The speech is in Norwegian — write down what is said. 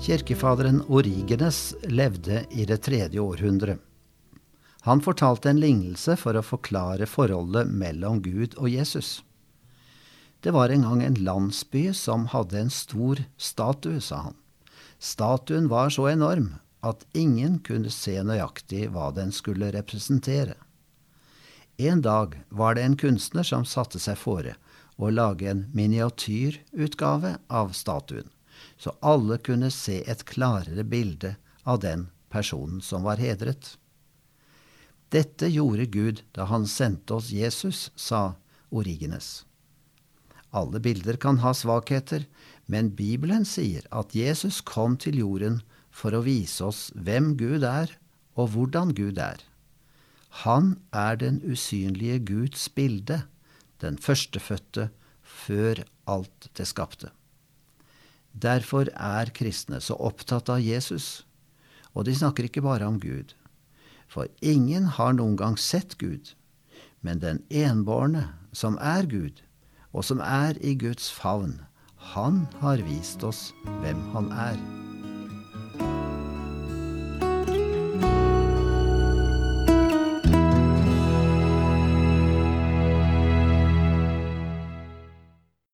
Kirkefaderen Origenes levde i det tredje århundret. Han fortalte en lignelse for å forklare forholdet mellom Gud og Jesus. Det var en gang en landsby som hadde en stor statue, sa han. Statuen var så enorm at ingen kunne se nøyaktig hva den skulle representere. En dag var det en kunstner som satte seg fore å lage en miniatyrutgave av statuen, så alle kunne se et klarere bilde av den personen som var hedret. Dette gjorde Gud da han sendte oss Jesus, sa Origenes. Alle bilder kan ha svakheter, men Bibelen sier at Jesus kom til jorden for å vise oss hvem Gud er, og hvordan Gud er. Han er den usynlige Guds bilde, den førstefødte før alt det skapte. Derfor er kristne så opptatt av Jesus, og de snakker ikke bare om Gud. For ingen har noen gang sett Gud, men den enbårne, som er Gud, og som er i Guds favn, han har vist oss hvem han er.